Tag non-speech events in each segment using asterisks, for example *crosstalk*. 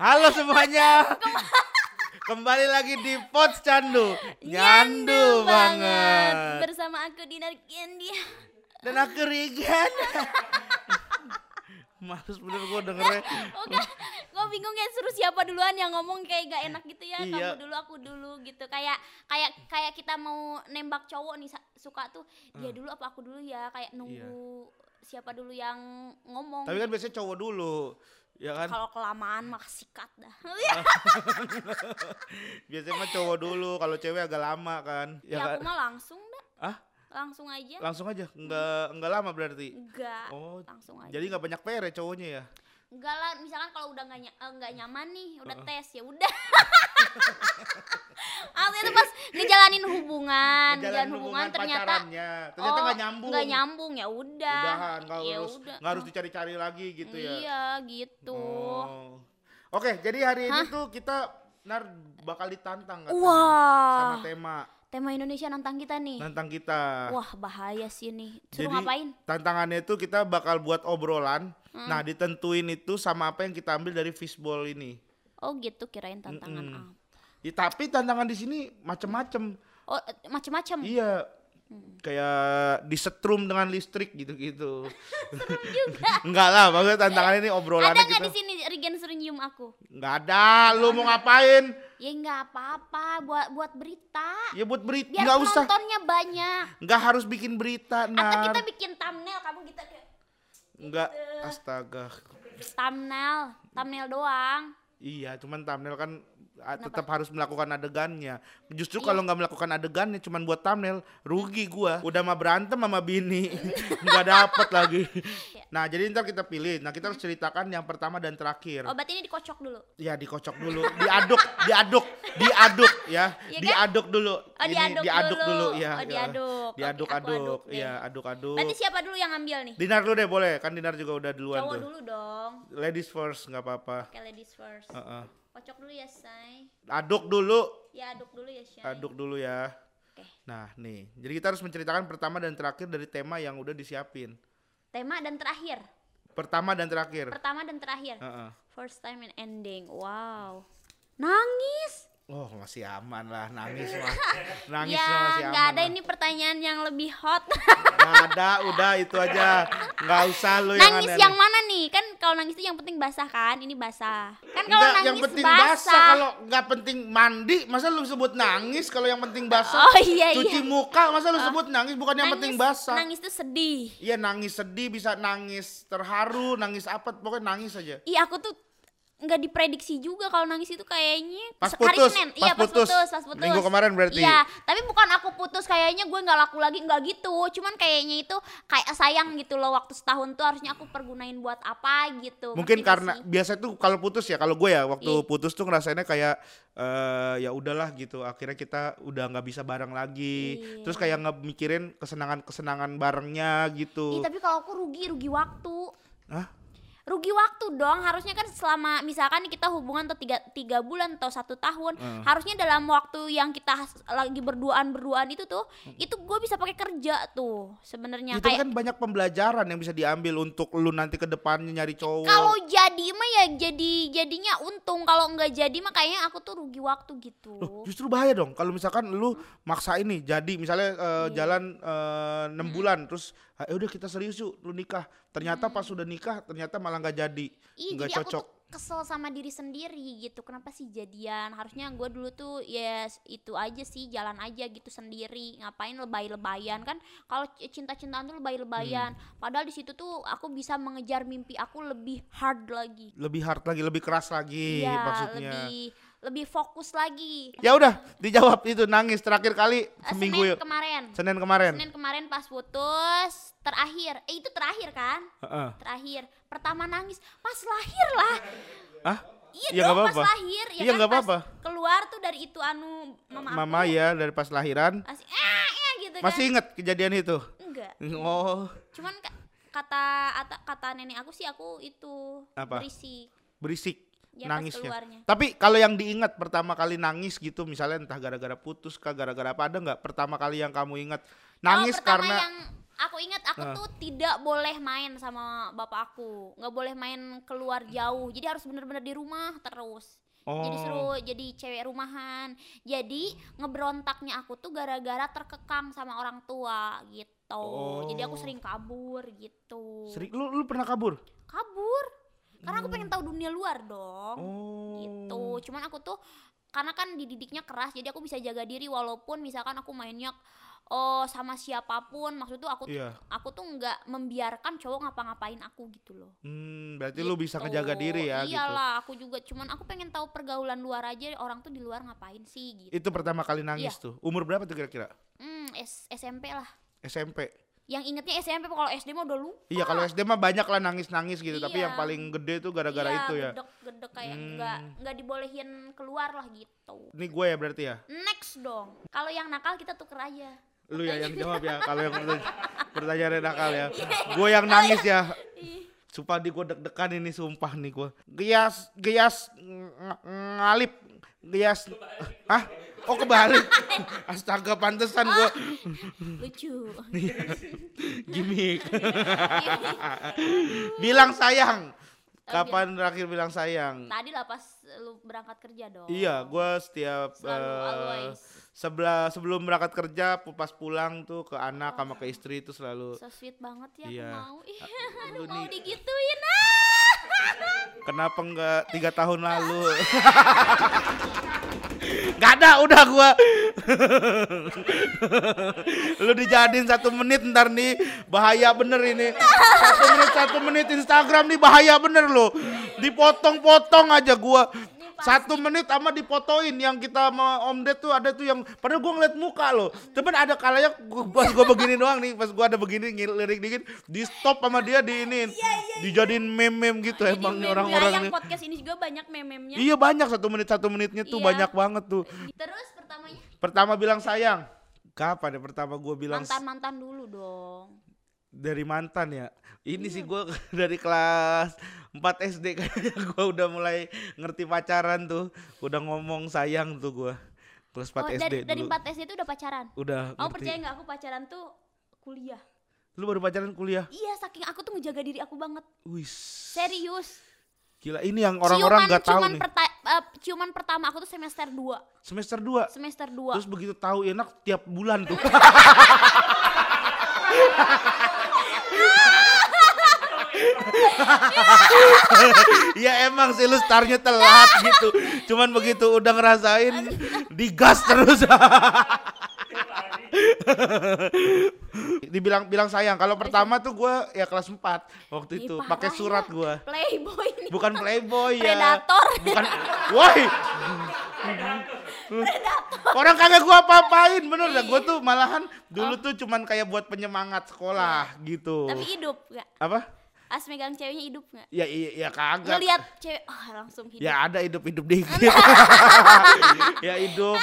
Halo semuanya. *laughs* Kembali lagi di Pots Candu. Nyandu banget. Bersama aku Dinar Candy. Dan aku Rigan. *laughs* Males bener gue dengernya. Oke, gue bingung ya suruh siapa duluan yang ngomong kayak gak enak gitu ya. Iya. Kamu dulu, aku dulu gitu. Kayak kayak kayak kita mau nembak cowok nih suka tuh dia dulu apa aku dulu ya. Kayak nunggu siapa dulu yang ngomong. Tapi kan biasanya cowok dulu. Ya kan? Kalau kelamaan mah sikat dah. *laughs* Biasanya mah cowok dulu, kalau cewek agak lama kan. ya, Ya kan? aku mah langsung dah. Ah, Langsung aja. langsung aja. Enggak enggak lama berarti. Enggak. Oh, Langsung aja. jadi nggak banyak PR ya cowoknya ya? Enggak lah, misalkan kalau udah nggak eh, nggak nyaman nih, udah tes ya udah. *laughs* Aku itu pas ngejalanin hubungan, Ngejalanin ngejalanin hubungan, ternyata pacarannya. Ternyata oh, nggak nyambung. nggak nyambung ya udah. Nggak ya harus udah. nggak harus dicari-cari lagi gitu ya. Iya gitu. Oh. Oke, jadi hari ini tuh kita nar bakal ditantang Wah. sama tema Tema Indonesia nantang kita nih. tantang kita. Wah bahaya sih nih. Suruh Jadi ngapain? tantangannya itu kita bakal buat obrolan. Hmm. Nah, ditentuin itu sama apa yang kita ambil dari fishball ini. Oh gitu kirain tantangan Mm-mm. apa? Ya, tapi tantangan di sini macem-macem. Oh eh, macem-macem. Iya. Kayak disetrum dengan listrik gitu-gitu. *laughs* *laughs* Enggak lah, maksudnya tantangan ini obrolannya Ada nggak di sini Regen suruh nyium aku? Enggak ada, lu mau ngapain? Ya nggak apa-apa buat buat berita. Ya buat berita, Biar enggak usah. penontonnya banyak. Enggak harus bikin berita, Atau Nar. kita bikin thumbnail kamu kita kayak Enggak, astaga. thumbnail, thumbnail doang. Iya, cuman thumbnail kan ah, tetap harus melakukan adegannya. Justru kalau Iya. nggak melakukan adegannya cuman buat thumbnail, rugi gua. Udah mah berantem sama bini, *laughs* nggak dapet lagi. Iya. Nah, jadi ntar kita pilih. Nah, kita harus ceritakan yang pertama dan terakhir. Oh, berarti ini dikocok dulu. Ya dikocok dulu, diaduk, diaduk, diaduk ya, Iya kan? diaduk dulu. Oh, diaduk diaduk dulu. dulu, ya. Oh, ya. diaduk. Diaduk-aduk, aku aduk deh. ya, aduk-aduk. Berarti siapa dulu yang ngambil nih? Dinar dulu deh boleh, kan Dinar juga udah duluan Cowok tuh. dulu dong. Ladies first, nggak apa-apa. Oke, ladies first. Heeh. Kocok dulu ya, Say. Aduk dulu, Ya, aduk dulu ya, Say. aduk dulu ya. Oke. Nah, nih. Jadi kita harus menceritakan pertama dan terakhir dari tema yang udah disiapin. Tema dan terakhir. Pertama dan terakhir. Pertama dan terakhir. Heeh. First time and ending. Wow. Nangis. Oh, masih aman lah, nangis *laughs* mah. Nangis ya, masih aman. nggak ada lah. ini pertanyaan yang lebih hot. *laughs* Ada, udah itu aja. Nggak usah lu yang nangis yang mana nih? Kan kalau nangis itu yang penting basah kan? Ini basah. Kan kalau nangis yang penting basah. basah. Kalau nggak penting mandi, masa lu sebut nangis kalau yang penting basah? Oh iya Cuci iya. muka, masa lu sebut nangis bukan yang penting basah? Nangis tuh sedih. Iya nangis sedih bisa nangis terharu, nangis apa pokoknya nangis aja. Iya aku tuh nggak diprediksi juga kalau nangis itu kayaknya Pas se- hari putus, Senin. pas iya pas putus. putus, pas putus. Minggu kemarin berarti. Iya, tapi bukan aku putus kayaknya gue nggak laku lagi nggak gitu. Cuman kayaknya itu kayak sayang gitu loh waktu setahun tuh harusnya aku pergunain buat apa gitu. Mungkin karena sih? biasa tuh kalau putus ya kalau gue ya waktu Iya. putus tuh ngerasainnya kayak eh ya udahlah gitu. Akhirnya kita udah nggak bisa bareng lagi. Iya. Terus kayak nggak mikirin kesenangan-kesenangan barengnya gitu. Ih, tapi kalau aku rugi rugi waktu. Hah? Rugi waktu dong harusnya kan selama misalkan kita hubungan atau tiga, tiga bulan atau satu tahun Hmm. harusnya dalam waktu yang kita lagi berduaan berduaan itu tuh Hmm. itu gue bisa pakai kerja tuh sebenarnya Itu kayak kan banyak pembelajaran yang bisa diambil untuk lu nanti ke depannya nyari cowok. kalau jadi mah ya jadi jadinya untung kalau nggak jadi mah kayaknya aku tuh rugi waktu gitu Loh, justru bahaya dong kalau misalkan lu maksa ini jadi misalnya eh, Iya. jalan eh, enam bulan terus "Ah, ya udah kita serius yuk lu nikah. Ternyata pas sudah nikah ternyata malah nggak jadi nggak jadi aku cocok. tuh kesel sama diri sendiri gitu. Kenapa sih jadian? Harusnya gue dulu tuh ya s- itu aja sih jalan aja gitu sendiri. Ngapain lebay-lebayan? Kan kalau cinta-cintaan tuh lebay-lebayan. Hmm. padahal di situ tuh aku bisa mengejar mimpi aku lebih hard lagi. Lebih hard lagi lebih keras lagi ya maksudnya. lebih lebih fokus lagi. Ya udah dijawab itu nangis terakhir kali Eh, seminggu Senin kemarin. Senin kemarin. Senin kemarin pas putus terakhir. Eh itu terakhir kan? Heeh. terakhir. Pertama nangis pas lahir lah. Hah? Iya Ya, dong nggak pas apa-apa. lahir ya Iya, kan? nggak pas apa-apa. keluar tuh dari itu anu mama, mama aku ya dari pas lahiran. Masih eh, eh gitu masih kan inget kejadian itu? Enggak. Oh. Cuman ka- kata kata, kata nenek aku sih aku itu Apa? berisik. Berisik Ya, nangisnya. keluarnya. Tapi kalau yang diingat pertama kali nangis gitu, misalnya entah gara-gara putus kah, gara-gara apa ada nggak pertama kali yang kamu ingat nangis oh, karena yang aku ingat aku Ah. tuh tidak boleh main sama bapak aku nggak boleh main keluar jauh jadi harus bener-bener di rumah terus jadi Oh. suruh jadi cewek rumahan jadi ngeberontaknya aku tuh gara-gara terkekang sama orang tua gitu jadi aku Oh. sering kabur gitu Sering lu lu pernah kabur? kabur karena aku pengen tahu dunia luar dong Oh. gitu cuman aku tuh karena kan dididiknya keras jadi aku bisa jaga diri walaupun misalkan aku mainnya oh sama siapa pun maksud tuh aku tuh Iya. aku tuh nggak membiarkan cowok ngapa-ngapain aku gitu loh Hmm, berarti lu bisa Gitu. ngejaga diri ya gitu. iyalah aku juga cuman aku pengen tahu pergaulan luar aja orang tuh di luar ngapain sih gitu Itu pertama kali nangis Iya. tuh. Umur berapa tuh kira-kira? hmm, S- SMP lah SMP. Yang ingetnya SMP kalau SD mah udah lupa Iya kalau SD mah banyak lah nangis-nangis gitu, tapi Iya. yang paling gede tuh gara-gara Iya, itu ya. gedek gedek kayak Hmm. nggak nggak dibolehin keluar lah gitu Ini gue ya berarti ya. next dong kalau yang nakal kita tuker aja Lu ya yang jawab ya kalau yang pertanya- pertanyaannya *laughs* nakal ya. Gue yang nangis ya. Sumpah di gue deg-degan ini sumpah nih gue. Gias gias ng- ngalip gias Hah? Oh kebalik. Astaga pantesan gue lucu gimmick. bilang sayang. Kapan terakhir bilang sayang? tadi lah pas lu berangkat kerja dong Iya, gue setiap Selalu, eh, always. sebelah sebelum berangkat kerja pas pulang tuh ke anak sama ke istri itu selalu so sweet banget ya Iya. aku mau lu aduh mau nih- digituin ah kenapa enggak tiga tahun lalu *laughs* Gak ada udah gua. *laughs* Lu dijadiin satu menit ntar nih Bahaya bener ini. Satu menit satu menit Instagram nih bahaya bener lo Dipotong-potong aja gua satu menit sama dipotoin yang kita sama Om Ded tuh ada tuh yang padahal gua ngeliat muka lo cuman ada kalanya gua, pas gua begini doang nih pas gua ada begini ngelirik dikit di stop sama dia di ini dijadiin meme-meme gitu Jadi emang nih meme orang-orang yang podcast ini juga banyak meme-memnya Iya banyak satu menit satu menitnya tuh Iya. banyak banget tuh. terus pertamanya Pertama bilang sayang. Kapan ya pertama gue bilang mantan mantan dulu dong dari mantan ya? Ini Iya. sih gue *laughs* dari kelas 4 SD kayaknya gue udah mulai ngerti pacaran tuh. Udah ngomong sayang tuh gue. Kelas 4 oh SD dari dari dulu. 4 SD itu udah pacaran Udah kamu ngerti. percaya nggak aku pacaran tuh kuliah Lu baru pacaran kuliah? iya saking aku tuh ngejaga diri aku banget Wis. serius Gila ini yang orang-orang nggak tahu nih. perta- eh, ciuman pertama aku tuh semester 2 Semester 2. semester 2 Terus begitu tahu enak tiap bulan tuh. *laughs* *laughs* ya emang sih lu startnya telat gitu. Cuman begitu udah ngerasain digas terus. *laughs* Dibilang bilang sayang. Kalau pertama tuh gua ya kelas 4 waktu Ih, itu pakai surat ya. gua. playboy nih Bukan playboy ya. Predator. Bukan. Woi. Orang kagak gua apa-apain bener dah. Gua tuh malahan dulu tuh cuman kayak buat penyemangat sekolah gitu. tapi hidup nggak Apa? As megang ceweknya hidup nggak Ya iya ya kagak. ngelihat cewek ah langsung hidup Ya ada hidup-hidup dikit. *laughs* *laughs* ya hidup.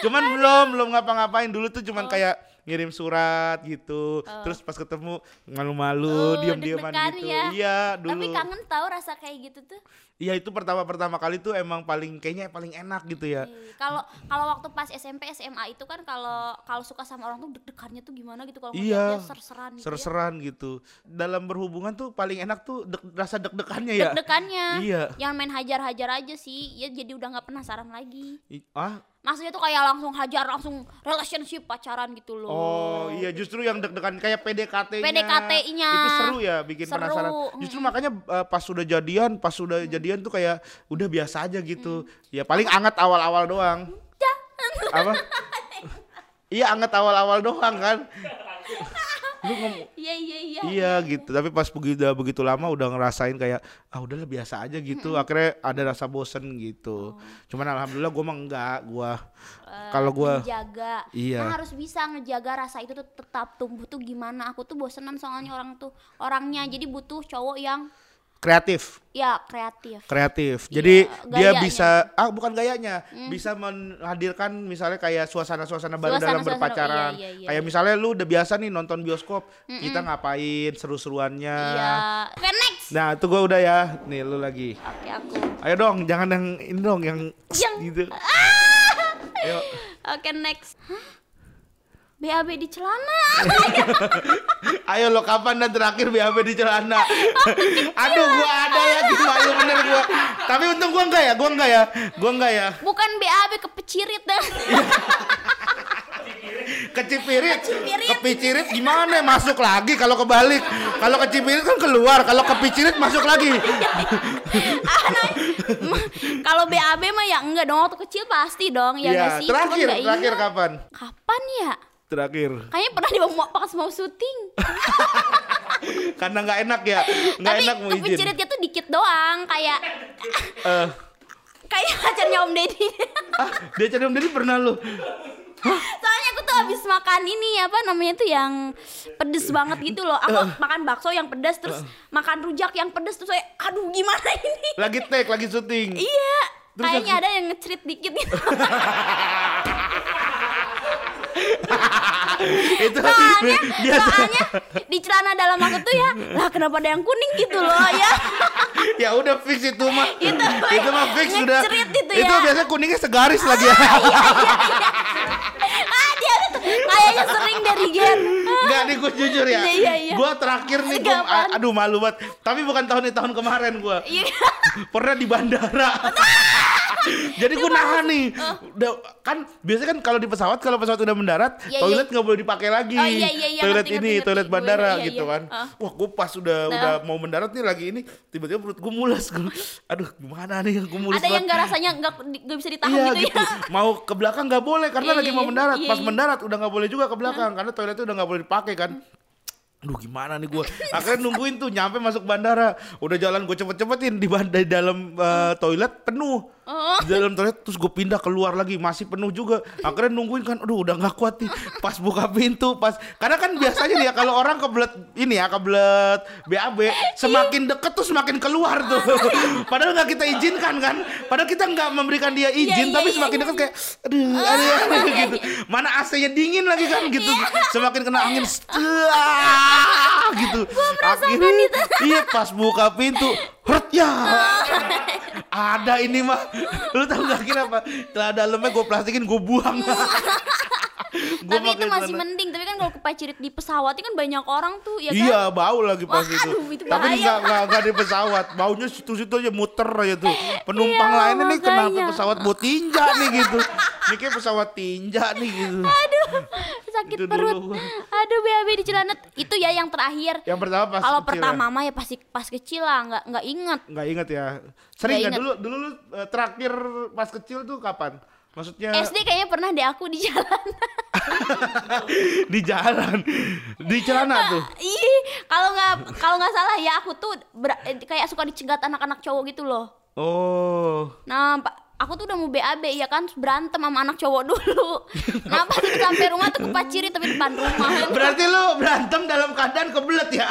Cuman belum belum ngapa-ngapain dulu tuh cuman kayak ngirim surat gitu. Terus pas ketemu malu-malu, Oh, diam-diaman gitu. ya. Iya, dulu. tapi kangen tahu rasa kayak gitu tuh Iya itu pertama-pertama kali tuh emang paling kayaknya paling enak gitu ya. Iya. kalau kalau waktu pas SMP SMA itu kan kalau kalau suka sama orang tuh deg-degannya tuh gimana gitu kalau Iya. ser-seran gitu ya. Ser-seran gitu. Dalam berhubungan tuh paling enak tuh deg- rasa deg-degannya ya. deg-degannya Iya. yang main hajar-hajar aja sih ya jadi udah nggak penasaran lagi I- Ah, maksudnya tuh kayak langsung hajar langsung relationship pacaran gitu loh oh iya justru yang deg-degan kayak PDKT-nya. PDKT-nya. Itu seru ya bikin Seru, penasaran. Justru makanya uh, pas sudah jadian, pas sudah jadian tuh kayak udah biasa aja gitu. Ya paling anget awal-awal doang. Apa? *laughs* Iya anget awal-awal doang kan. Lu ngom- iya iya iya. Iya gitu, tapi pas begitu udah begitu lama udah ngerasain kayak ah udahlah biasa aja gitu. Akhirnya ada rasa bosen gitu. Cuman alhamdulillah gua mah enggak, gua Eh, kalau gua menjaga. Iya. Nah, harus bisa ngejaga rasa itu tuh tetap tumbuh tuh gimana. Aku tuh bosenan soalnya orang tuh orangnya. Jadi butuh cowok yang kreatif, ya kreatif kreatif. Jadi dia gayanya. bisa ah bukan gayanya, bisa menghadirkan misalnya kayak suasana-suasana baru dalam Suasana-suasana, berpacaran. iya, iya, iya, kayak misalnya lu udah biasa nih nonton bioskop, kita ngapain seru-seruannya. iya next Nah, itu gua udah ya. Nih lu lagi. oke aku Ayo dong, jangan yang ini dong yang Yang- gitu. *laughs* Ayo. oke next Hah? BAB di celana. *laughs* Ayo lo kapan dan terakhir BAB di celana? *laughs* Aduh gua ada lagi malu bener gua. Tapi untung gua enggak ya, gua enggak ya. Gua enggak ya. Bukan BAB kepecirit dah. *laughs* Kecipirit, Kecipirit. kepicirit gimana? Masuk lagi kalau kebalik. Kalau kecipirit kan keluar, kalau kepicirit masuk lagi. Ah, nah, Kalau BAB mah ya enggak dong waktu kecil pasti dong ya sih? Cuman terakhir, terakhir kapan? Kapan ya? Terakhir. Kayaknya pernah di mau pas mau syuting. *laughs* Karena nggak enak ya, nggak Tapi enak mau izin. kepeciritnya tuh dikit doang, kayak Eh, kayak pacarnya Om Deddy. ah, dia cari om Deddy pernah lu. Soalnya aku tuh habis makan ini apa namanya tuh yang pedes banget gitu loh. Aku makan bakso yang pedes terus makan rujak yang pedes terus saya aduh gimana ini? Lagi take, lagi syuting. Iya. Terus Kayaknya ada yang ngecerit dikit gitu. *laughs* *laughs* Itu Soalnya, biasa. soalnya di celana dalam aku tuh ya, lah kenapa ada yang kuning gitu loh ya. *laughs* ya udah fix itu mah. *laughs* Itu, itu mah fix udah. ngecerit itu ya. biasanya kuningnya segaris lagi ya. ah dia tuh kayaknya sering dari gen. Enggak nih gue jujur ya. Iya, iya, iya. Gua terakhir nih Kapan? aduh malu banget. Tapi bukan tahun ini tahun kemarin gua. Iya. Pernah di bandara. Jadi gue nahan nih. Udah, kan biasanya kan kalau di pesawat kalau pesawat udah mendarat, Iya, toilet nggak boleh dipakai lagi. Oh, iya, iya, iya, toilet ngerti, ini, ngerti, toilet ngerti. bandara Iya, gitu iya. kan. Ah. Wah, gue pas udah Nah. udah mau mendarat nih lagi ini, tiba-tiba perut gue mules. Gua, Aduh, gimana nih gue mules Ada yang nggak rasanya nggak nggak bisa ditahan Iya gitu, gitu. ya. Mau ke belakang nggak boleh karena lagi mau mendarat. Pas mendarat udah nggak boleh juga ke belakang karena toiletnya udah nggak boleh dipakai kan. Aduh gimana nih gue Akhirnya nungguin tuh nyampe masuk bandara Udah jalan gue cepet-cepetin Di, di dalam eh, toilet penuh Oh. Di dalam toilet terus gue pindah keluar lagi Masih penuh juga. Akhirnya nungguin kan Aduh udah gak kuat nih. Pas buka pintu pas Karena kan biasanya ya Kalau orang kebelet Ini ya kebelet BAB Semakin deket tuh semakin keluar tuh. *laughs* Padahal gak kita izinkan kan. Padahal kita gak memberikan dia izin Iya, iya, Tapi iya, semakin iya. deket kayak Aduh aduh, aduh, gitu. Mana AC-nya dingin lagi kan gitu. Semakin kena angin gitu. Akhirnya Iya pas buka pintu Hurt ya Ada ini mah Lu tau gak kira apa Celana dalamnya gue plastikin gue buang *laughs* Gua tapi itu masih celana- mending tapi kan kalau kepacirit di pesawat itu kan banyak orang tuh ya kan Iya bau lagi pas Wah, itu. aduh, itu Tapi enggak, enggak di pesawat. Baunya situ-situ aja muter aja tuh. *laughs* Penumpang Iya, lainnya nih kenapa makanya. pesawat buat tinja nih gitu. Ini kayak pesawat tinja nih gitu. aduh sakit Itu perut dulu. aduh BAB di celana itu ya yang terakhir Yang pertama pas kalau kecil pertama ya. mah ya pasti pas kecil lah nggak nggak inget Enggak inget ya. Sering Nggak nggak dulu dulu lu eh, terakhir pas kecil tuh kapan? Maksudnya SD kayaknya pernah deh aku di jalan *laughs* di jalan, di celana tuh. *laughs* ih kalau nggak kalau nggak salah ya aku tuh ber- eh, kayak suka dicegat anak-anak cowok gitu loh Oh. Nah, Pak, aku tuh udah mau BAB ya kan berantem sama anak cowok dulu. *laughs* Pas udah sampai rumah tuh kepaciri tapi depan rumah. Berarti lu berantem dalam keadaan kebelet ya?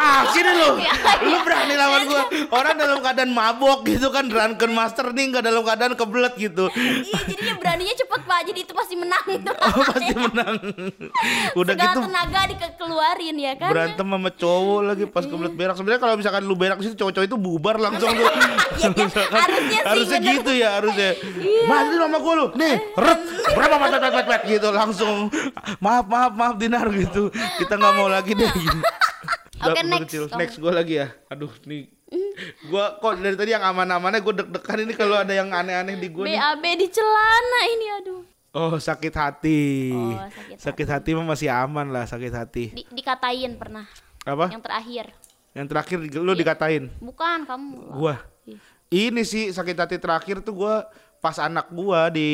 ah, sini lu. *laughs* Iya, Lu berani lawan gua. Orang dalam keadaan mabok gitu kan, drunken master nih nggak dalam keadaan kebelet gitu. iya, jadinya beraninya cepet Pak. Jadi itu pasti menang gitu. *laughs* Oh, pasti menang. *laughs* Udah Segala gitu tenaga dikeluarin ya kan. berantem sama cowok lagi pas kebelet berak. Sebenarnya kalau misalkan lu berak situ cowok-cowok itu bubar langsung *laughs* tuh. Iya, iya. Harusnya sih, harusnya bener. gitu ya, harusnya. Mas ini sama gua lu. Nih, ret. Berapa pet pet gitu langsung. Maaf, maaf, maaf Dinar gitu. Kita nggak mau lagi deh gitu. Oke, gua next. kecil. Next gue lagi ya. Aduh, nih. *laughs* Gua kok dari tadi yang aman-amannya gue deg-degan ini kalau ada yang aneh-aneh di gue. BAB di celana ini aduh. Oh, sakit hati. Oh, sakit sakit hati mah masih aman lah, sakit hati. Di, dikatain pernah. Apa? Yang terakhir. Yang terakhir lu dikatain. Bukan kamu. Gua. Ini sih sakit hati terakhir tuh gua pas anak gua di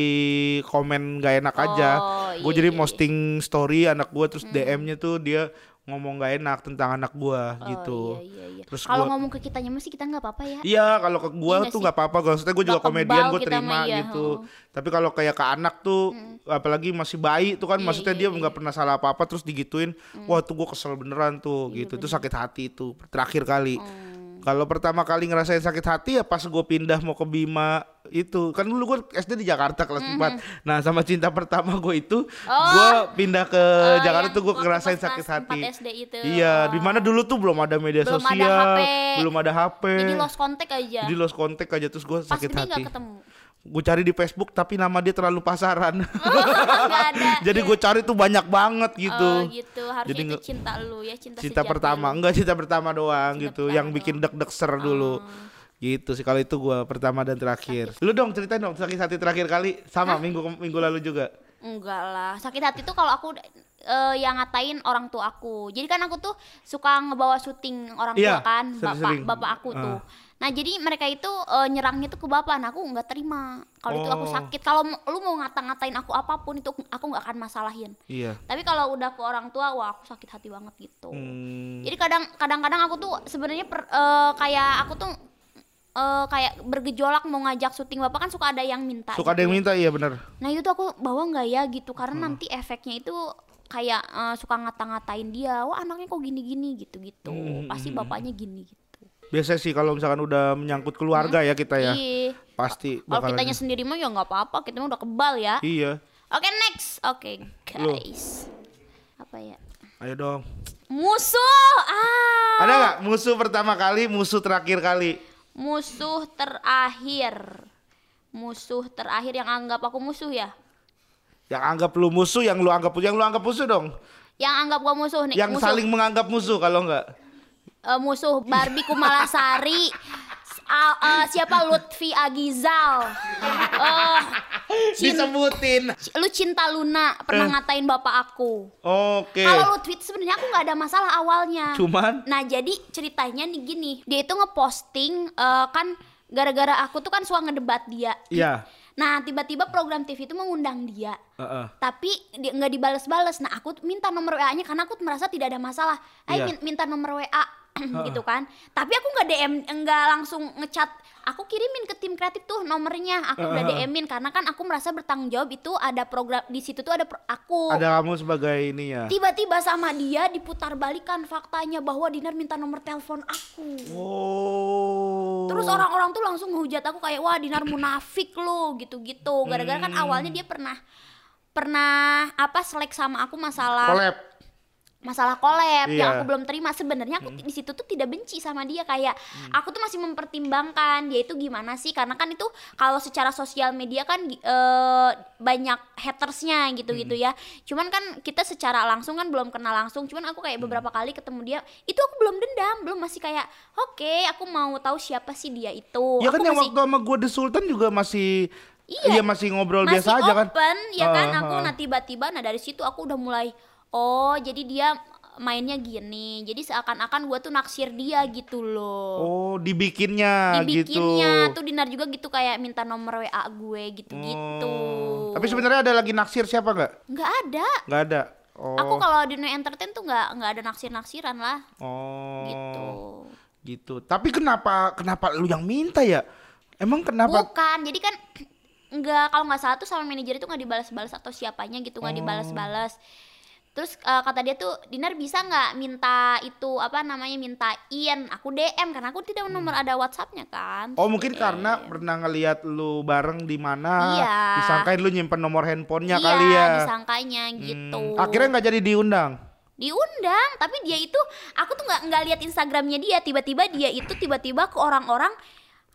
komen gak enak aja. Oh, Gue iya, jadi iya, Hmm. posting story anak gua terus DM-nya tuh dia ngomong gak enak tentang anak gua Oh, gitu. Iya, iya, iya. Terus Kalau gua- ngomong ke kitanya masih kita nggak apa-apa ya. Iya, kalau ke gua Iya tuh nggak apa-apa. Maksudnya gue juga komedian, kita terima iya, gitu. oh. Tapi kalau kayak ke anak tuh, apalagi masih bayi tuh kan, Iya, maksudnya iya, dia iya. nggak pernah salah apa-apa, terus digituin, wah tuh gue kesel beneran tuh, Iya, gitu. Itu sakit hati itu terakhir kali. Hmm. Kalau pertama kali ngerasain sakit hati ya pas gue pindah mau ke Bima itu kan dulu gue SD di Jakarta kelas 4 Nah sama cinta pertama gue itu. Oh. gue pindah ke Oh, Jakarta yang tuh gue ngerasain pas sakit hati. 4 SD itu. Iya, Oh. di mana dulu tuh belum ada media Belum ada sosial, HP. belum ada HP. Jadi lost contact aja. Jadi lost contact aja terus gue Pas sakit hati. nggak ketemu. Gue cari di Facebook tapi nama dia terlalu pasaran. Nggak ada. *laughs* Jadi gue cari tuh banyak banget gitu. Oh gitu. Harusnya Jadi itu cinta lu ya cinta cinta pertama. lu. enggak cinta pertama doang Cinta gitu. pertama yang bikin deg-deg ser dulu. Gitu sih kalau itu gue pertama dan terakhir. lu dong ceritain dong sakit hati terakhir kali. Sama minggu minggu lalu juga. Enggak lah, sakit hati tuh kalau aku eh, yang ngatain orang tua aku. Jadi kan aku tuh suka ngebawa syuting orang Iya, tua kan, bapak sering-sering. bapak aku tuh. Ah. Nah jadi mereka itu eh, nyerangnya tuh ke bapak, nah aku nggak terima. Kalau itu aku Oh. sakit, kalau lu mau ngata-ngatain aku apa pun itu aku nggak akan masalahin. iya Tapi kalau udah ke orang tua, wah aku sakit hati banget gitu. Hmm, Jadi kadang kadang-kadang aku tuh sebenarnya eh, kayak aku tuh eh, kayak bergejolak mau ngajak syuting bapak kan suka ada yang minta. suka ada gitu. yang minta iya bener Nah itu tuh aku bawa nggak ya gitu karena Hmm. nanti efeknya itu kayak eh, suka ngata-ngatain dia, wah anaknya kok gini-gini gitu-gitu, Hmm, pasti bapaknya gini gitu. Biasa sih kalau misalkan udah menyangkut keluarga ya kita ya Iya. pasti Kalau kitanya sendiri mah ya nggak apa-apa, kita mah udah kebal ya. iya Oke next, oke Lu. guys, apa ya? ayo dong Musuh, ah, ada nggak musuh pertama kali musuh terakhir kali musuh terakhir, musuh terakhir yang anggap aku musuh ya? yang anggap lu musuh yang lu anggap yang lu anggap musuh dong Yang anggap gua musuh nih, yang musuh. saling menganggap musuh kalau enggak eh, musuh Barbie Kumalasari. A- eh, siapa? Lutfi Agizal. Eh cin- disebutin lu cinta Luna pernah Eh. ngatain bapak aku. Oke. Kalau Lutfi sebenarnya aku nggak ada masalah awalnya. Cuman? Nah jadi ceritanya nih gini. Dia itu ngeposting eh, kan gara-gara aku tuh kan suka ngedebat dia. Iya. Nah tiba-tiba program TV itu mengundang dia. Heeh. tapi dia nggak dibales-bales. Nah aku minta nomor WA-nya karena aku merasa tidak ada masalah. Ayo min- minta nomor WA gitu kan. Tapi aku nggak DM nggak langsung ngechat. Aku kirimin ke tim kreatif tuh nomornya. Aku udah. DM-in karena kan aku merasa bertanggung jawab itu ada program di situ tuh ada pro- aku. Ada kamu sebagai ini ya? Tiba-tiba sama dia diputar balikan faktanya bahwa Dinar minta nomor telepon aku. Oh. Terus orang-orang tuh langsung ngehujat aku kayak wah Dinar munafik lo gitu-gitu. Gara-gara kan Hmm. awalnya dia pernah pernah apa selek sama aku masalah collab masalah collab yang Iya. Hmm. aku belum terima. Sebenarnya aku di situ tuh tidak benci sama dia kayak aku tuh masih mempertimbangkan dia itu gimana sih karena kan itu kalau secara sosial media kan eh, banyak hatersnya gitu-gitu Hmm. ya. Cuman kan kita secara langsung kan belum kenal langsung. Cuman aku Hmm. kayak beberapa kali ketemu dia itu aku belum dendam, belum masih kayak oke aku mau tahu siapa sih dia itu. ya aku kan yang masih waktu sama gue The Sultan juga masih Iya. iya masih ngobrol masih biasa aja kan open ya kan Ah, aku ah. nah tiba-tiba nah dari situ aku udah mulai oh jadi dia mainnya gini. Jadi seakan-akan gua tuh naksir dia gitu loh. Oh dibikinnya, dibikinnya gitu tuh Dinar juga gitu kayak minta nomor WA gue gitu-gitu. Oh. tapi sebenarnya ada lagi naksir siapa nggak? Nggak ada. Nggak ada? Oh. aku kalau di Entertain tuh nggak nggak ada naksir-naksiran lah. Oh. Gitu. Gitu. Tapi kenapa kenapa lu yang minta ya? Emang kenapa? Bukan, jadi kan *clears throat* nggak kalau nggak salah tuh sama manajer itu nggak dibalas-balas atau siapanya gitu nggak Oh. dibalas-balas. Terus eh, kata dia tuh Dinar bisa nggak minta itu apa namanya mintain aku DM karena aku tidak nomor ada WhatsAppnya kan. Oh mungkin karena pernah ngelihat lu bareng di mana, Iya. disangkain lu nyimpen nomor handphonenya iya, kali ya. disangkanya Hmm, gitu. Akhirnya nggak jadi diundang. diundang, tapi dia itu aku tuh nggak nggak lihat Instagramnya dia. Tiba-tiba dia itu tiba-tiba ke orang-orang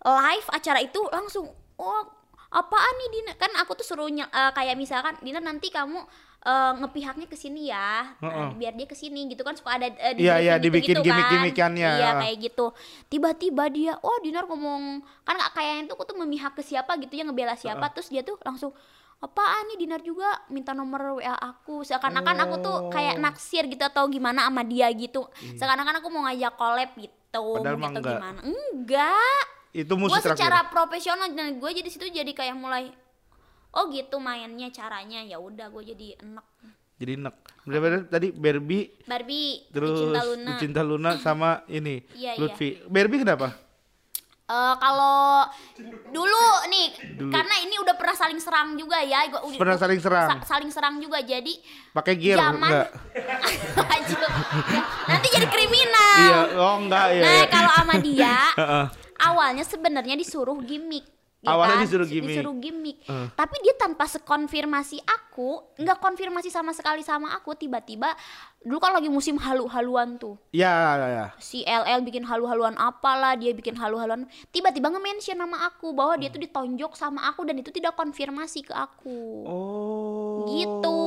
live acara itu langsung oh apaan nih Dina kan aku tuh suruh eh, kayak misalkan Dina nanti kamu eh, ngepihaknya ke sini ya Nah, Heeh. biar dia ke sini gitu kan suka ada eh, Iya, iya, briefing dibikin gitu-gitu kan. gimmick-gimmickannya. iya kayak gitu tiba-tiba dia oh Dinar ngomong kan kayaknya tuh aku tuh memihak ke siapa gitu ya ngebela siapa terus dia tuh langsung apaan nih Dinar juga minta nomor WA aku seakan-akan aku tuh kayak Oh. naksir gitu atau gimana sama dia gitu seakan-akan aku mau ngajak collab gitu Iya. Padahal gitu enggak. gimana enggak Itu musuh terakhir. secara profesional dan gue jadi situ jadi kayak mulai oh gitu mainnya caranya ya udah gue jadi enak Jadi enak. Bener-bener tadi Barbie Barbie terus Cinta Luna Cinta Luna sama ini Iya, Lutfi. Barbie kenapa? Eh, kalau dulu nih Dulu. karena ini udah pernah saling serang juga ya gua udah- Pernah saling serang. sa- saling serang juga jadi Pakai gear zaman enggak? *laughs* Nanti jadi kriminal Iya, oh enggak ya. nah kalau sama dia *laughs* awalnya sebenarnya disuruh gimmick Awalnya kan? disuruh Su- gimmick. Disuruh gimmick. Eh. Tapi dia tanpa sekonfirmasi aku, nggak konfirmasi sama sekali sama aku, tiba-tiba dulu kan lagi musim halu-haluan tuh. Ya, ya, ya. Si LL bikin halu-haluan apalah, dia bikin halu-haluan. Tiba-tiba nge-mention nama aku bahwa dia tuh ditonjok sama aku dan itu tidak konfirmasi ke aku. Oh. Gitu.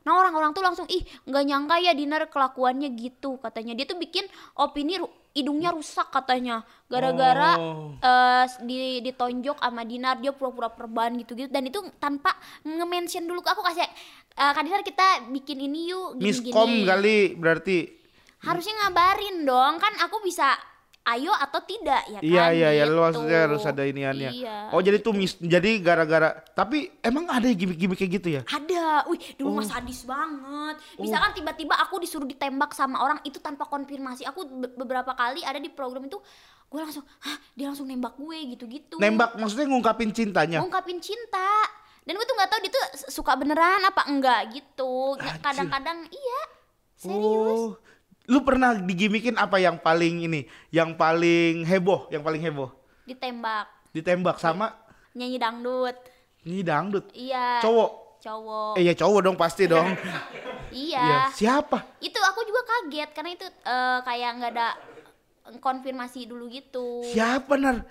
Nah orang-orang tuh langsung ih nggak nyangka ya Dinar kelakuannya gitu katanya dia tuh bikin opini hidungnya rusak katanya gara-gara Oh. eh, di ditonjok sama Dinar dia pura-pura perban gitu-gitu dan itu tanpa nge-mention dulu ke aku kasih eh, Kak Dinar kita bikin ini yuk gini-gini. Miskom kali berarti. Harusnya ngabarin dong kan aku bisa ayo atau tidak ya kan. Iya iya iya gitu. lu maksudnya harus ada iniannya. Iya. Oh jadi tuh mis jadi gara-gara tapi emang ada gimmick-gimmick kayak gitu ya? Ada, wih dulu Oh. mah sadis banget. Misalkan tiba-tiba aku disuruh ditembak sama orang itu tanpa konfirmasi. Aku be- beberapa kali ada di program itu, gue langsung, hah dia langsung nembak gue gitu-gitu. Nembak maksudnya ngungkapin cintanya. Ngungkapin cinta. Dan gue tuh nggak tahu dia tuh suka beneran apa enggak gitu. Kadang-kadang iya, serius. Oh. Lu pernah digimikin apa yang paling ini? Yang paling heboh, yang paling heboh? Ditembak, Ditembak sama nyanyi dangdut. ini dangdut. Iya. Cowok. Cowok. Eh ya cowok dong pasti dong. *laughs* Iya. Iya. Siapa? Itu aku juga kaget karena itu eh, kayak nggak ada konfirmasi dulu gitu. Siapa nar?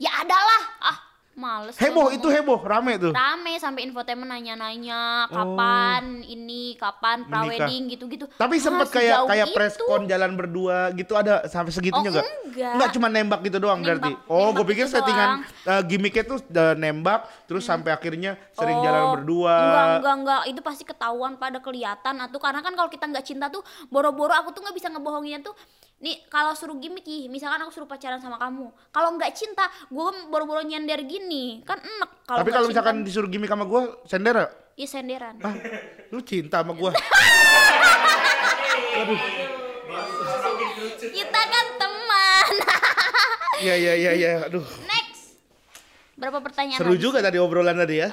Ya adalah. Ah, males. Heboh itu heboh, rame tuh. Rame sampai infotainment nanya-nanya kapan ini, kapan Oh. Prawedding gitu-gitu. Tapi Ah, sempet kayak kayak preskon jalan berdua gitu ada sampai segitunya Oh, nggak? enggak. Nggak cuma nembak gitu doang Nembak- berarti. Oh, gue pikir gitu settingan doang. Hmm. eh, gimmicknya tuh eh, nembak terus sampai akhirnya sering Oh, jalan berdua. Enggak, enggak, enggak. Itu pasti ketahuan pada kelihatan atau karena kan kalau kita nggak cinta tuh boro-boro aku tuh nggak bisa ngebohonginnya tuh. Nih kalau suruh gimmick ih, misalkan aku suruh pacaran sama kamu. Kalau nggak cinta, gue boro-boro nyender gini. Kan enak kalau Tapi kalau misalkan disuruh gimmick sama gue, sender ya? ya senderan. Ah, lu cinta sama gue? *laughs* Kita kan teman. *laughs* Iya iya iya iya. Aduh, Next. Berapa pertanyaan seru juga tadi obrolan tadi ya.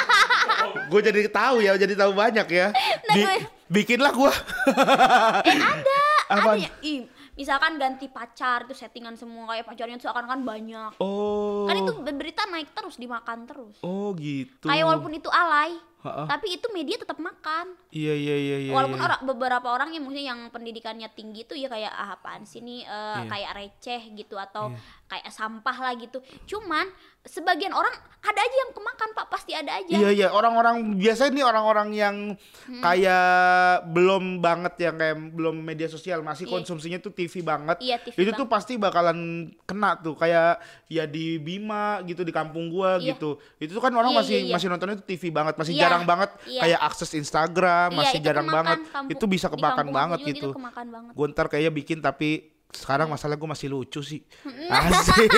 *laughs* gue jadi tahu ya, jadi tahu banyak ya. Bi- gue- bikinlah gue. Eh ada, Apaan? ada ya. Ih, misalkan ganti pacar itu settingan semua kayak pacarnya tuh akan kan banyak. oh. Kan itu berita naik terus dimakan terus. Oh gitu. Kayak walaupun itu alay, Ha-ha. tapi itu media tetap makan. Iya iya iya iya. walaupun iya. orang beberapa orang yang mungkin yang pendidikannya tinggi tuh ya kayak ah, apaan sih nih eh, Iya. kayak receh gitu atau kayak sampah lah gitu. Cuman sebagian orang ada aja yang kemakan Pak, pasti ada aja. Iya iya orang-orang biasanya nih orang-orang yang Hmm. kayak belum banget yang kayak belum media sosial masih Iya. konsumsinya tuh TV banget. Iya, TV itu tuh pasti bakalan kena tuh kayak ya di Bima gitu di kampung gua Iya. gitu. Itu tuh kan orang Iya, masih iya, iya. masih nontonnya tuh TV banget, masih Iya, jarang banget iya. kayak akses Instagram, Iya, masih itu jarang kemakan banget. kampung- itu bisa di kemakan banget juga gitu. kemakan banget. Ntar kayaknya bikin tapi sekarang masalah gue masih lucu sih. Asik.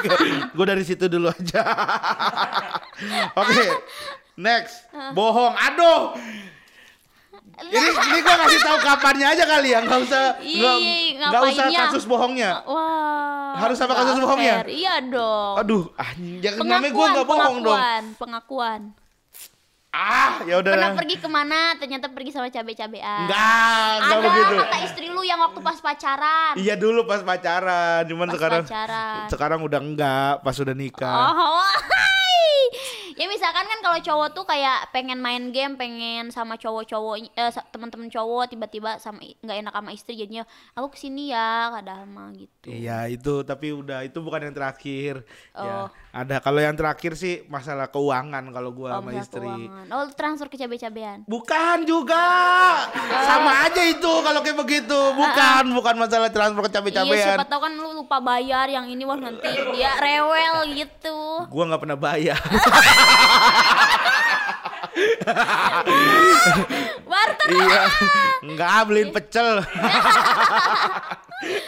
*laughs* gue dari situ dulu aja. Oke. Next. Bohong. Aduh. Ini ini gue kasih tahu kapannya aja kali ya, nggak usah nggak usah kasus bohongnya. Wah. Harus apa nggak kasus bohongnya? Iya dong. Aduh, anjing jangan namanya gue nggak bohong dong. pengakuan, pengakuan. Ah, ya udah. Pernah pergi ke mana? Ternyata pergi sama cabe-cabean. Enggak, enggak Ada begitu. kata istri lu yang waktu pas pacaran. Iya dulu pas pacaran, cuman Pas sekarang pacaran. sekarang udah enggak, pas udah nikah. Oh. *laughs* ya misalkan kan kalau cowok tuh kayak pengen main game, pengen sama cowok-cowok eh, teman-teman cowok tiba-tiba sama nggak enak sama istri jadinya aku ke sini ya kadang mah gitu. Iya itu tapi udah itu bukan yang terakhir. Ya Oh. ada kalau yang terakhir sih masalah keuangan kalau gua sama masalah istri. keuangan. Oh, transfer ke cabe-cabean. Bukan juga, sama aja itu kalau kayak begitu. Bukan, bukan masalah transfer ke Iya, cabe-cabean. siapa tahu kan lu lupa bayar yang ini wah nanti dia rewel gitu. Gua nggak pernah bayar. *laughs* Barter. iya, nggak beliin pecel. *laughs*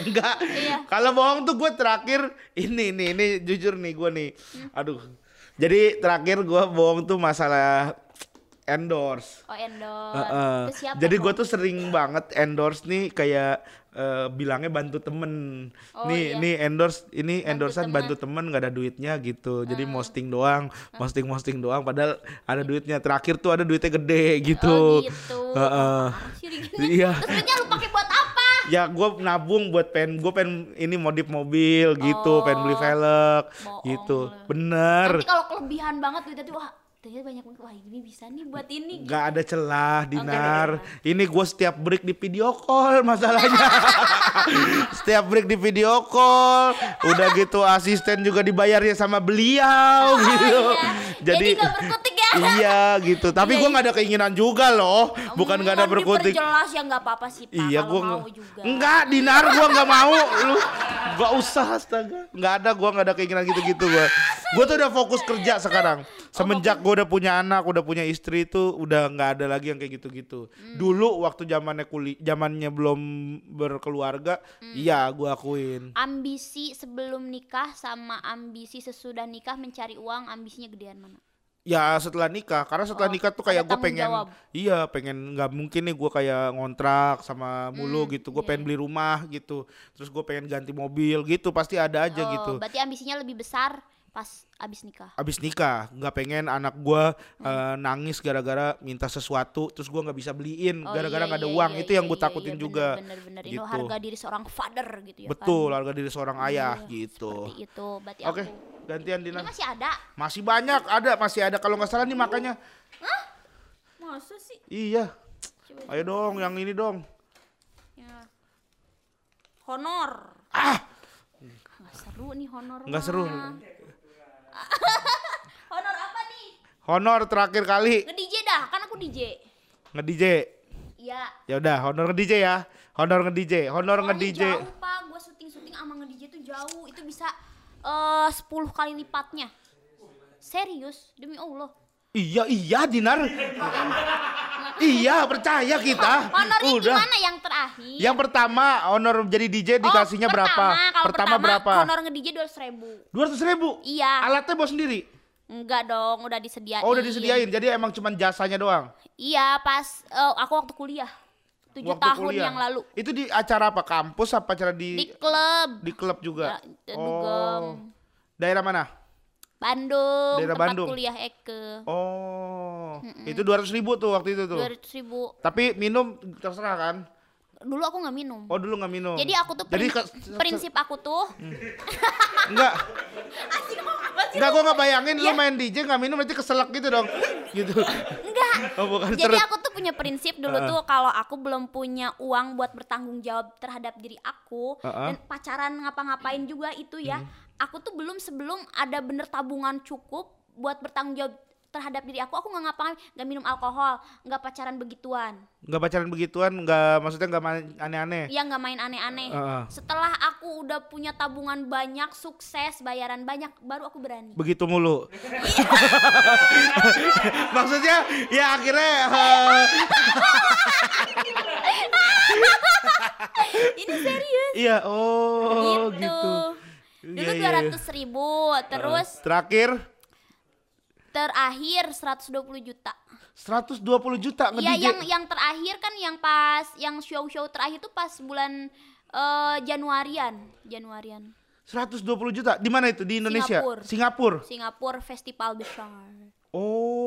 Enggak. Iya. Kalau bohong tuh gue terakhir ini nih ini jujur nih gue nih. Aduh. Jadi terakhir gue bohong tuh masalah endorse. Oh, endorse. Heeh. Itu siapa? Jadi gue tuh sering banget endorse nih kayak eh, bilangnya bantu temen. Oh, nih iya. nih endorse ini endorsean temen. bantu temen nggak ada duitnya gitu. Jadi posting doang, posting posting doang. Padahal ada duitnya. Terakhir tuh ada duitnya gede gitu. Oh, gitu. Rigi. *laughs* Iya. Terus lu pakai buat apa? ya gue nabung buat pengen gue pengen ini modif mobil gitu pengen beli velg gitu bener Nanti kalau kelebihan banget duitnya tuh wah ternyata banyak banget wah ini bisa nih buat ini. Gak ada celah Dinar ada Ini gue setiap break di video call masalahnya *laughs* Setiap break di video call Udah gitu asisten juga dibayarnya sama beliau *laughs* gitu Iya. Jadi, Jadi nggak berkutik ya. Iya gitu Tapi gue iya. gak ada keinginan juga loh Bukan gak ada Hmm, berkutik Diperjelas ya nggak apa-apa sih Pak. Iya gue mau juga. Enggak Dinar gue gak mau Lu Gak usah astaga Gak ada gue gak ada keinginan gitu-gitu gue Gue tuh udah fokus kerja sekarang Semenjak gue udah punya anak Udah punya istri itu Udah gak ada lagi yang kayak gitu-gitu Hmm. Dulu waktu zamannya kuli zamannya belum berkeluarga Hmm. Iya gue akuin Ambisi sebelum nikah sama ambisi sesudah nikah mencari uang ambisinya gedean mana? Ya setelah nikah. Karena setelah Oh, nikah tuh kayak gue pengen jawab. Iya pengen nggak mungkin nih gue kayak ngontrak sama mulu Hmm, gitu. Gue iya, pengen beli rumah gitu. Terus gue pengen ganti mobil gitu. Pasti ada aja Oh, gitu. Berarti ambisinya lebih besar pas abis nikah. abis nikah nggak pengen anak gua Hmm. eh, nangis gara-gara minta sesuatu terus gua nggak bisa beliin Oh, gara-gara iya, nggak ada iya, uang iya, itu yang iya, gue iya, takutin iya, juga Bener, bener, gitu. Itu harga diri seorang father gitu ya betul kan. harga diri seorang ayah Iya, gitu Seperti itu. Berarti oke aku. gantian Ini Dina masih ada. masih banyak ada masih ada kalau nggak salah nih makanya Masa sih? iya Coba ayo dong yang ini dong Ya. Honor. ah Nggak seru nih honor. nggak seru. *laughs* honor apa nih? honor terakhir kali Nge-DJ dah, kan aku DJ. nge DJ Iya. ya udah honor nge DJ ya honor nge DJ honor nge Soalnya DJ Jauh pak, gue syuting-syuting sama nge-DJ tuh jauh. Itu bisa eh 10 kali lipatnya. Serius, demi Allah. Iya iya Dinar iya percaya kita Honornya udah gimana yang terakhir? Yang pertama honor jadi DJ dikasihnya Oh, berapa? pertama, kalau pertama, berapa? Honor nge-DJ 200 ribu. Dua ratus ribu. Iya. Alatnya bawa sendiri. Enggak dong, udah disediain. Oh udah disediain. Jadi emang cuman jasanya doang. Iya, pas eh, aku waktu kuliah. 7 Waktu tahun kuliah. yang lalu. Itu di acara apa? Kampus apa acara Di di klub. di klub juga? Ya, Dugem. Daerah mana? Bandung, Daerah tempat Bandung. kuliah Eke. Oh. Itu dua ratus ribu tuh waktu itu tuh. 200 ribu. Tapi minum terserah kan? Dulu aku nggak minum. Oh dulu nggak minum. Jadi aku tuh Jadi prin- ke- Hmm. prinsip aku tuh enggak. Enggak gua nggak bayangin Iya. lu main DJ nggak minum nanti keselak gitu dong. gitu. enggak. Oh bukan Jadi aku tuh punya prinsip dulu tuh kalau aku belum punya uang buat bertanggung jawab terhadap diri aku Uh-uh. dan pacaran ngapa-ngapain juga itu ya. Aku tuh belum sebelum ada bener tabungan cukup buat bertanggung jawab terhadap diri aku, aku nggak ngapa-ngapain, nggak minum alkohol, nggak pacaran begituan, nggak pacaran begituan nggak maksudnya nggak main aneh-aneh ya nggak main aneh-aneh. Heeh. Setelah aku udah punya tabungan banyak, sukses, bayaran banyak, baru aku berani. begitu mulu *laughs* maksudnya ya akhirnya eh, Ini serius. iya oh gitu. gitu Dulu Iya, dua iya, iya. ratus ribu, terus terakhir terakhir 120 juta. 120 juta nge Iya yang yang terakhir kan yang pas yang show-show terakhir tuh pas bulan eh, Januarian, Januarian. 120 juta di mana itu di Indonesia Singapura. Singapura Singapura festival besar. oh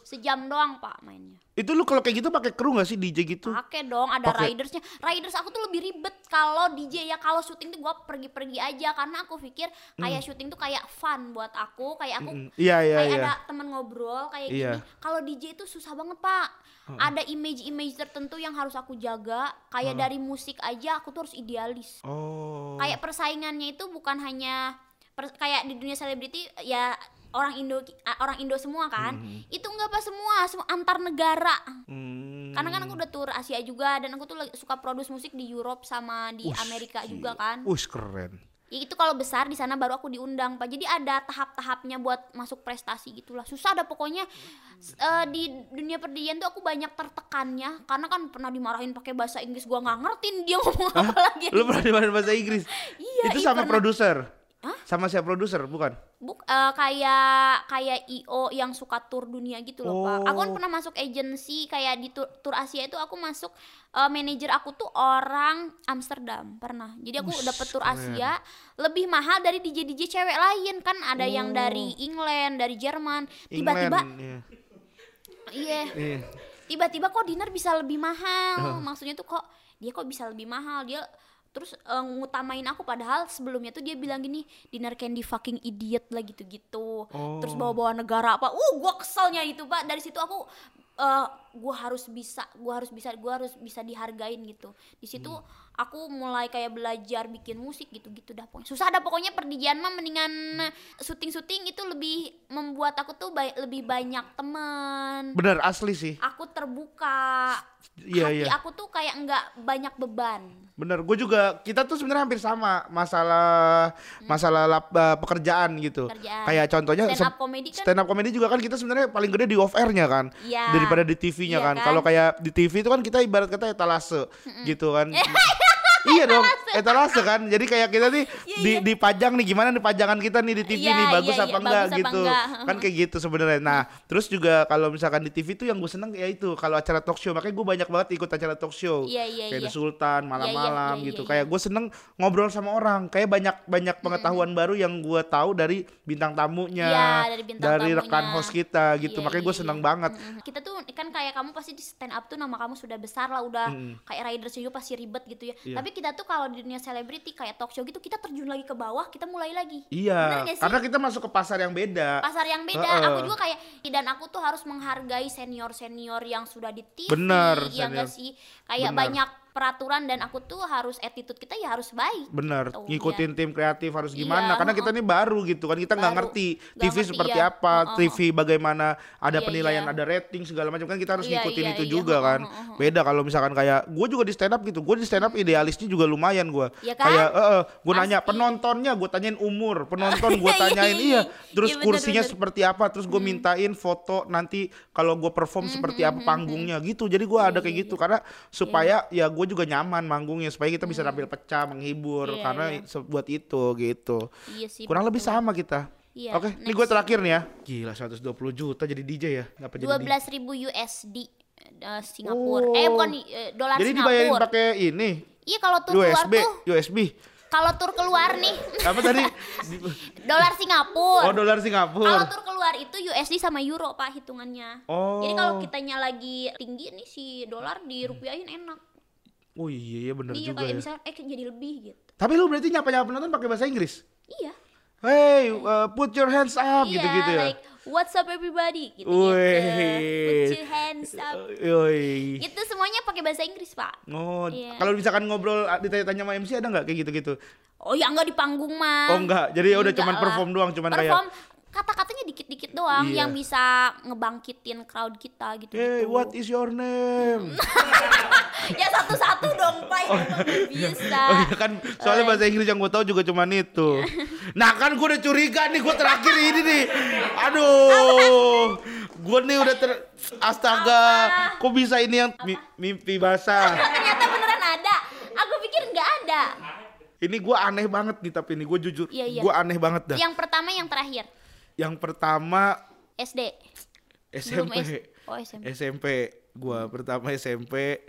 Sejam doang, Pak, mainnya. itu lu kalau kayak gitu pakai kru nggak sih DJ gitu Pakai dong, ada Pakai. ridersnya. Riders aku tuh lebih ribet kalau DJ ya kalau syuting tuh gua pergi-pergi aja karena aku pikir kayak syuting tuh kayak fun buat aku, kayak aku Mm, iya iya kayak iya ada temen ngobrol kayak Iya. gini. Kalau DJ itu susah banget pak. Ada image-image tertentu yang harus aku jaga. Kayak dari musik aja aku tuh harus idealis. oh Kayak persaingannya itu bukan hanya per- kayak di dunia selebriti ya orang Indo orang Indo semua kan. Itu enggak apa semua, semua antar negara. Hmm. Karena kan aku udah tour Asia juga dan aku tuh suka produce musik di Europe sama di Ush, Amerika juga kan. Ush keren Ya itu kalau besar di sana baru aku diundang pak. Jadi ada tahap-tahapnya buat masuk prestasi gitulah. Susah ada pokoknya eh, di dunia perdian tuh aku banyak tertekannya karena kan pernah dimarahin pakai bahasa Inggris gua nggak ngertiin dia ngomong apa lagi. lu pernah dimarahin bahasa Inggris *laughs* Iya, itu sama produser Hah? sama siapa produser bukan Buk, eh, kayak kayak IO yang suka tour dunia gitu loh pak. Aku kan Oh. pernah masuk agency kayak di tour, tour Asia itu aku masuk eh, manajer aku tuh orang Amsterdam pernah. Jadi aku Ush, dapet tour keren. Asia lebih mahal dari DJ DJ cewek lain kan ada yang Oh. dari England, dari Jerman. Tiba-tiba iya. iya Iya. tiba-tiba kok dinner bisa lebih mahal maksudnya tuh kok dia kok bisa lebih mahal dia terus eh, ngutamain aku padahal sebelumnya tuh dia bilang gini dinner candy fucking idiot lah gitu-gitu. Terus Oh. bawa-bawa negara apa. Uh gua keselnya itu pak. Dari situ aku eh gua harus bisa gua harus bisa gua harus bisa dihargain gitu di situ Hmm. aku mulai kayak belajar bikin musik gitu-gitu dah pokoknya susah dah pokoknya perdijian mah mendingan syuting-syuting itu lebih membuat aku tuh ba- lebih banyak teman Bener asli sih. aku terbuka Iya hati iya. aku tuh kayak nggak banyak beban Bener, gue juga kita tuh sebenarnya hampir sama masalah masalah lap- eh, pekerjaan gitu. Hmm. Pekerjaan. Kayak contohnya Stand up comedy kan- stand up comedy juga kan kita sebenarnya paling gede di off airnya kan, Iya. daripada di TV-nya Iya kan. kan? Kalau kayak di TV itu kan kita ibarat kata etalase gitu kan. *laughs* iya dong, etalase kan. Jadi kayak kita nih di dipajang nih gimana nih pajangan kita nih di TV Iya, nih bagus iya, apa iya, enggak bagus apa gitu. enggak. Kan kayak gitu sebenarnya. Nah, terus juga kalau misalkan di TV tuh yang gue seneng ya itu kalau acara talk show makanya gue banyak banget ikut acara talk show. Kayak. The Sultan malam-malam gitu. kayak gue seneng ngobrol sama orang. Kayak banyak banyak pengetahuan baru yang gue tahu dari bintang tamunya, dari bintang tamunya. rekan host kita gitu. Makanya gue seneng banget. Kita tuh kan kayak kamu pasti di stand up tuh nama kamu sudah besar lah udah kayak riders juga pasti ribet gitu ya Iya. Tapi kita tuh kalau di dunia selebriti kayak talk show gitu kita terjun lagi ke bawah kita mulai lagi Iya, karena kita masuk ke pasar yang beda. pasar yang beda Heeh. aku juga kayak dan aku tuh harus menghargai senior senior yang sudah di TV Bener, ya senior. nggak sih kayak Bener. banyak peraturan dan aku tuh harus attitude kita ya harus baik Bener, Tuh, ngikutin tim kreatif harus gimana? Iya, Karena kita ini baru gitu kan, kita nggak ngerti TV ngerti, seperti iya. apa, Heeh, TV bagaimana, ada Iya, penilaian, iya. ada rating segala macam kan kita harus Iya, ngikutin iya, itu iya, juga kan. heeh. Beda kalau misalkan kayak gue juga di stand up gitu, gue di stand up idealisnya juga lumayan gue. Iya kan? Kayak, gue nanya penontonnya, gue tanyain umur, penonton *laughs* gue Iya, iya, tanyain iya, iya, iya. terus Iya, bener, kursinya bener. Hmm. seperti apa, terus gue mintain foto nanti kalau gue perform seperti apa panggungnya gitu. Jadi gue ada Iya, kayak iya, gitu karena supaya ya gue juga nyaman manggungnya supaya kita bisa tampil pecah, menghibur Iya, karena iya. se- buat itu gitu. iya sih Kurang lebih betul. sama kita. Iya, Oke, ini next. gue terakhir nih ya. Gila 120 juta jadi DJ ya. Ngapa jadi dua belas ribu USD eh, Singapura Oh. eh bukan eh, dolar Jadi dibayarin Singapura pakai ini iya kalau tur keluar USB, tuh USB. kalau tur keluar nih Apa tadi? Di- *laughs* dolar Singapura Oh, dolar kalau Singapura. tur keluar itu USD sama Euro pak hitungannya Oh. jadi kalau kitanya lagi tinggi nih si dolar dirupiahin enak Oh iya, iya bener iya juga kayak ya. misalnya eh jadi lebih gitu Tapi lu berarti nyapa-nyapa penonton pakai bahasa Inggris? iya Hey, uh, put your hands up iya gitu-gitu ya. like what's up everybody gitu Wih. put your hands up Yoi. itu semuanya pakai bahasa Inggris pak Oh, Iya. kalau misalkan ngobrol ah, ditanya-tanya sama MC ada nggak kayak gitu-gitu? oh ya enggak di panggung mah Oh enggak, jadi ya udah cuman lah. perform doang, cuman kayak perform kata-katanya dikit-dikit doang Iya. yang bisa ngebangkitin crowd kita gitu Hey, what is your name? *laughs* ya satu-satu dong pak mah nggak bisa Oh iya kan, soalnya bahasa Inggris yang gue tahu juga cuman itu. Nah kan gue udah curiga nih, gue terakhir ini nih. Aduh, gue nih udah ter... Astaga, kok bisa ini yang mi- mimpi basah? ternyata beneran ada aku pikir nggak ada Ini gue aneh banget nih tapi ini gue jujur, Iya, iya. gue aneh banget dah. yang pertama yang terakhir Yang pertama SD SMP, S- oh SMP SMP, gue pertama SMP.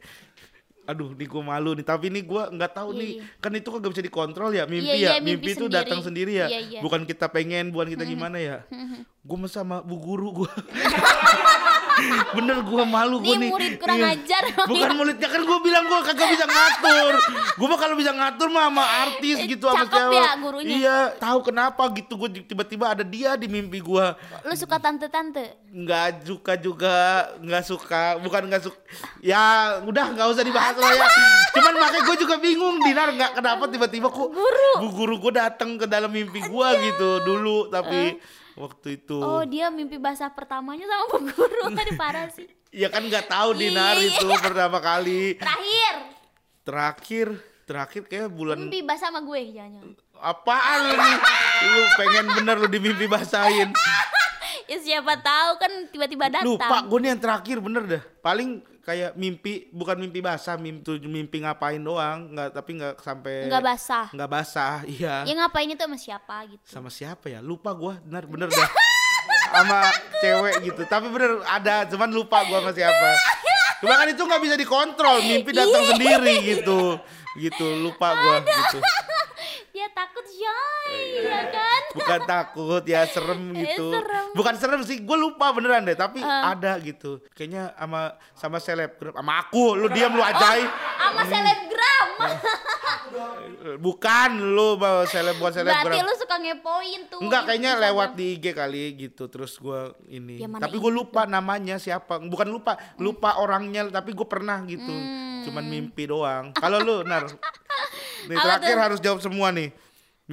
Aduh, nih gue malu nih. Tapi ini gue nggak tahu Iya, nih, iya. kan itu kan gak bisa dikontrol ya, mimpi Iya, ya. iya, mimpi mimpi, itu datang sendiri ya. Iya, iya. Bukan kita pengen, bukan kita gimana ya. gue sama bu guru gue. *laughs* *laughs* Bener gue malu gue Nih nih. murid kurang Iya. ajar. *laughs* Bukan muridnya kan gue bilang gue kagak bisa ngatur. Gue mah kalau bisa ngatur mah sama artis Eh, gitu sama cakep siapa. ya gurunya? Iya, tahu kenapa gitu gue tiba-tiba ada dia di mimpi gue. lu suka tante-tante nggak suka juga nggak suka bukan nggak suka ya udah nggak usah dibahas lah ya *laughs* cuman makanya gue juga bingung dinar nggak kenapa tiba-tiba kok Guru. bu guru gue datang ke dalam mimpi gue gitu dulu tapi waktu itu. Oh dia mimpi basah pertamanya sama bu guru. *laughs* Tadi parah sih. Ya kan nggak tahu dinar Iya, itu pertama kali. Terakhir. Terakhir terakhir kayak bulan mimpi basah sama gue jangan apaan lu? Nih lu pengen bener lu di mimpi basahin *laughs* ya siapa tahu kan tiba-tiba datang Lupa gue nih yang terakhir bener dah. Paling kayak mimpi bukan mimpi basah, mimpi mimpi ngapain doang, nggak tapi nggak sampai nggak basah nggak basah, *laughs* iya. ya ngapain itu sama siapa gitu Sama siapa ya? Lupa gue, bener bener dah. *laughs* sama cewek gitu. Tapi bener ada, cuman lupa gue sama siapa. Cuma kan itu nggak bisa dikontrol, mimpi datang sendiri gitu, gitu. Lupa gue gitu. Dia takut anjay ya kan bukan takut ya serem Eh, *laughs* gitu serem. bukan serem sih gue lupa beneran deh tapi Eh. ada gitu kayaknya sama sama selebgram sama aku lu diam lu ajai sama selebgram *laughs* bukan lu bawa seleb bukan berarti selebgram lu suka ngepoin tuh Enggak kayaknya Instagram. lewat di IG kali gitu terus gua ini. Ya, tapi gue lupa namanya siapa. Bukan lupa, lupa orangnya tapi gue pernah gitu. Hmm. Cuman mimpi doang. Kalau lu Nar. *laughs* Nih terakhir tuh? harus jawab semua nih.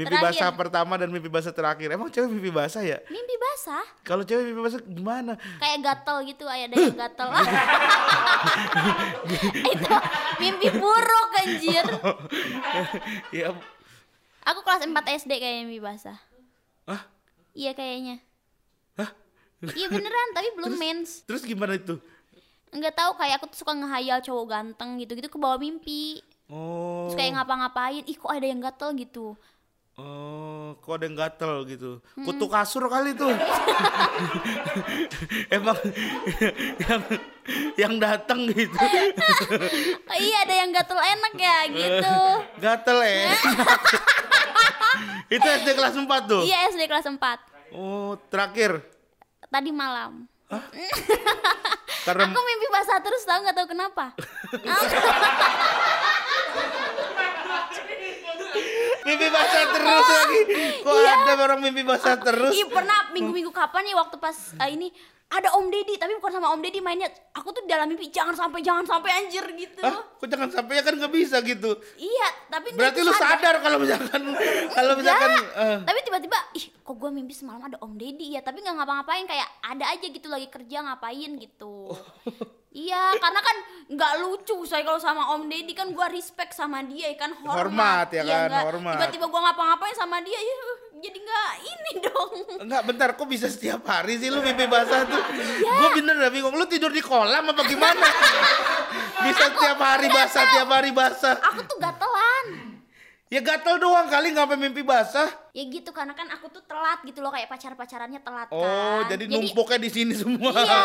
Mimpi Terakhir. basah pertama dan mimpi basah terakhir. Emang cewek mimpi basah ya? mimpi basah Kalau cewek mimpi basah gimana? kayak gatel gitu ada yang gatel *laughs* *laughs* itu mimpi buruk anjir *laughs* ya aku kelas 4 SD kayak mimpi basah Hah? iya kayaknya Hah? iya beneran tapi belum mens Terus gimana itu? nggak tahu kayak aku tuh suka ngehayal cowok ganteng gitu gitu ke bawah mimpi Oh. terus kayak ngapa-ngapain ih kok ada yang gatel gitu Oh, kok ada yang gatel gitu. Hmm. Kutu kasur kali tuh. *laughs* Emang yang yang datang gitu. oh, *laughs* iya ada yang gatel enak ya gitu *laughs* Gatel eh. Itu SD kelas 4 tuh. iya SD kelas 4 Oh, terakhir. tadi malam Karena aku mimpi basah terus tau nggak tahu kenapa mimpi basah terus lagi. Kok Iya. ada orang mimpi basah terus? Iya pernah minggu-minggu kapan ya waktu pas eh, ini ada Om Deddy tapi bukan sama Om Deddy mainnya aku tuh dalam mimpi jangan sampai jangan sampai anjir gitu. Hah? Kok jangan sampai? Ya kan nggak bisa gitu. iya tapi Berarti lu sadar. kalau misalkan kalau misalkan eh, tapi tiba-tiba ih kok gue mimpi semalam ada Om Deddy ya? Tapi nggak ngapa-ngapain kayak ada aja gitu lagi kerja ngapain gitu. Iya karena kan nggak lucu saya kalau sama Om Deddy kan gue respect sama dia ya kan? Hormat, Hormat, ya Iya, kan, nggak- hormat. tiba-tiba gue ngapa-ngapain sama dia ya jadi nggak ini dong Enggak, bentar, kok bisa setiap hari sih lu mimpi basah tuh? Iya. Gue bener dah bingung, lu tidur di kolam apa gimana? bisa setiap hari basah, tiap hari basah. aku tuh gatelan Ya gatel doang kali nggak sampai mimpi basah. ya gitu karena kan aku tuh telat gitu loh kayak pacar pacarannya telat Oh, kan jadi numpuknya di sini semua. iya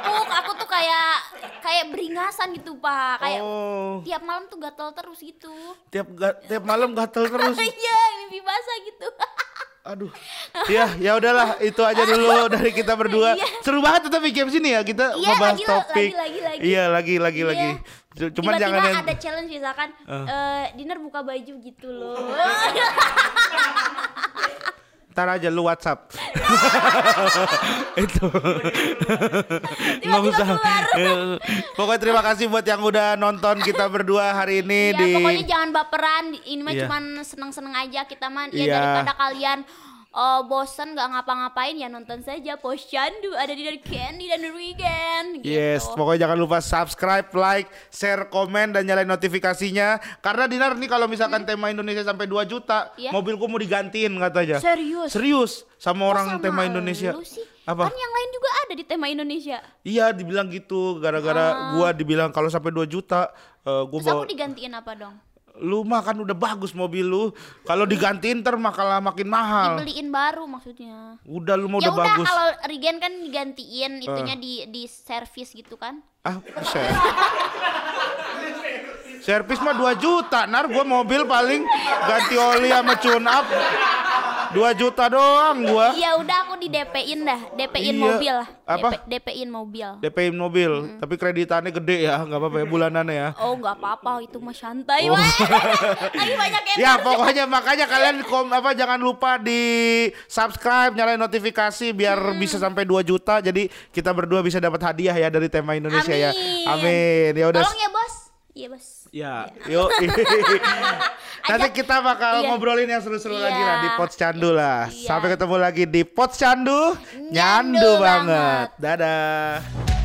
numpuk aku tuh kayak kayak beringasan gitu pak kayak Oh, tiap malam tuh gatel terus gitu tiap ga- tiap malam gatel terus. *laughs* iya mimpi basah gitu Aduh. Ya, ya udahlah, itu aja dulu *laughs* dari kita berdua. Iya. Seru banget tapi game sini ya kita Iya, ngebahas lagi, topik. lagi, lagi, lagi. Iya, lagi lagi Iya. lagi. Cuman tiba-tiba jangan yang ada challenge misalkan eh dinner buka baju gitu loh *laughs* *laughs* Ntar aja lu WhatsApp. *laughs* itu. Nggak usah. *laughs* Pokoknya terima kasih buat yang udah nonton kita berdua hari ini ya di pokoknya jangan baperan ini mah Iya. cuman seneng-seneng aja kita man ya Iya. daripada kalian eh, bosen nggak ngapa-ngapain ya nonton saja posyandu ada di dari Candy dan The Weekend gitu. Yes, pokoknya jangan lupa subscribe, like, share, komen dan nyalain notifikasinya. Karena Dinar nih kalau misalkan tema Indonesia sampai 2 juta, Iya. mobilku mau digantiin katanya. Serius? Serius sama Kok orang sama tema Indonesia. sih? Apa? Kan yang lain juga ada di tema Indonesia. Iya, dibilang gitu gara-gara gua dibilang kalau sampai 2 juta eh, gua Terus bawa aku digantiin apa dong? Lu mah kan udah bagus mobil lu. Kalau digantiin ntar makalah makin mahal. Dibeliin baru maksudnya. Udah lu mau ya udah udah bagus. kalau regen kan digantiin itunya di di servis gitu kan. Ah, ser- Servis mah 2 juta, nar gua mobil paling ganti oli sama tune up 2 juta doang gua. Ya udah aku di DP-in dah, DP-in Iya. mobil lah. Apa? DP, DP-in mobil. DP mobil, tapi kreditannya gede ya, nggak apa-apa ya bulanannya ya. Oh nggak apa-apa itu mah santai Oh. *laughs* Lagi banyak yang Ya pokoknya makanya kalian kom, apa jangan lupa di subscribe, nyalain notifikasi biar bisa sampai 2 juta. Jadi kita berdua bisa dapat hadiah ya dari tema Indonesia ya. Amin. Ya udah. Tolong ya bos. Iya bos. Ya, yuk. *laughs* *laughs* Nanti kita bakal Iya. ngobrolin yang seru-seru Iya. lagi lah di Pots Candu lah. Iya. Sampai ketemu lagi di Pots Candu. Nyandu Nyandu banget. banget. Dadah.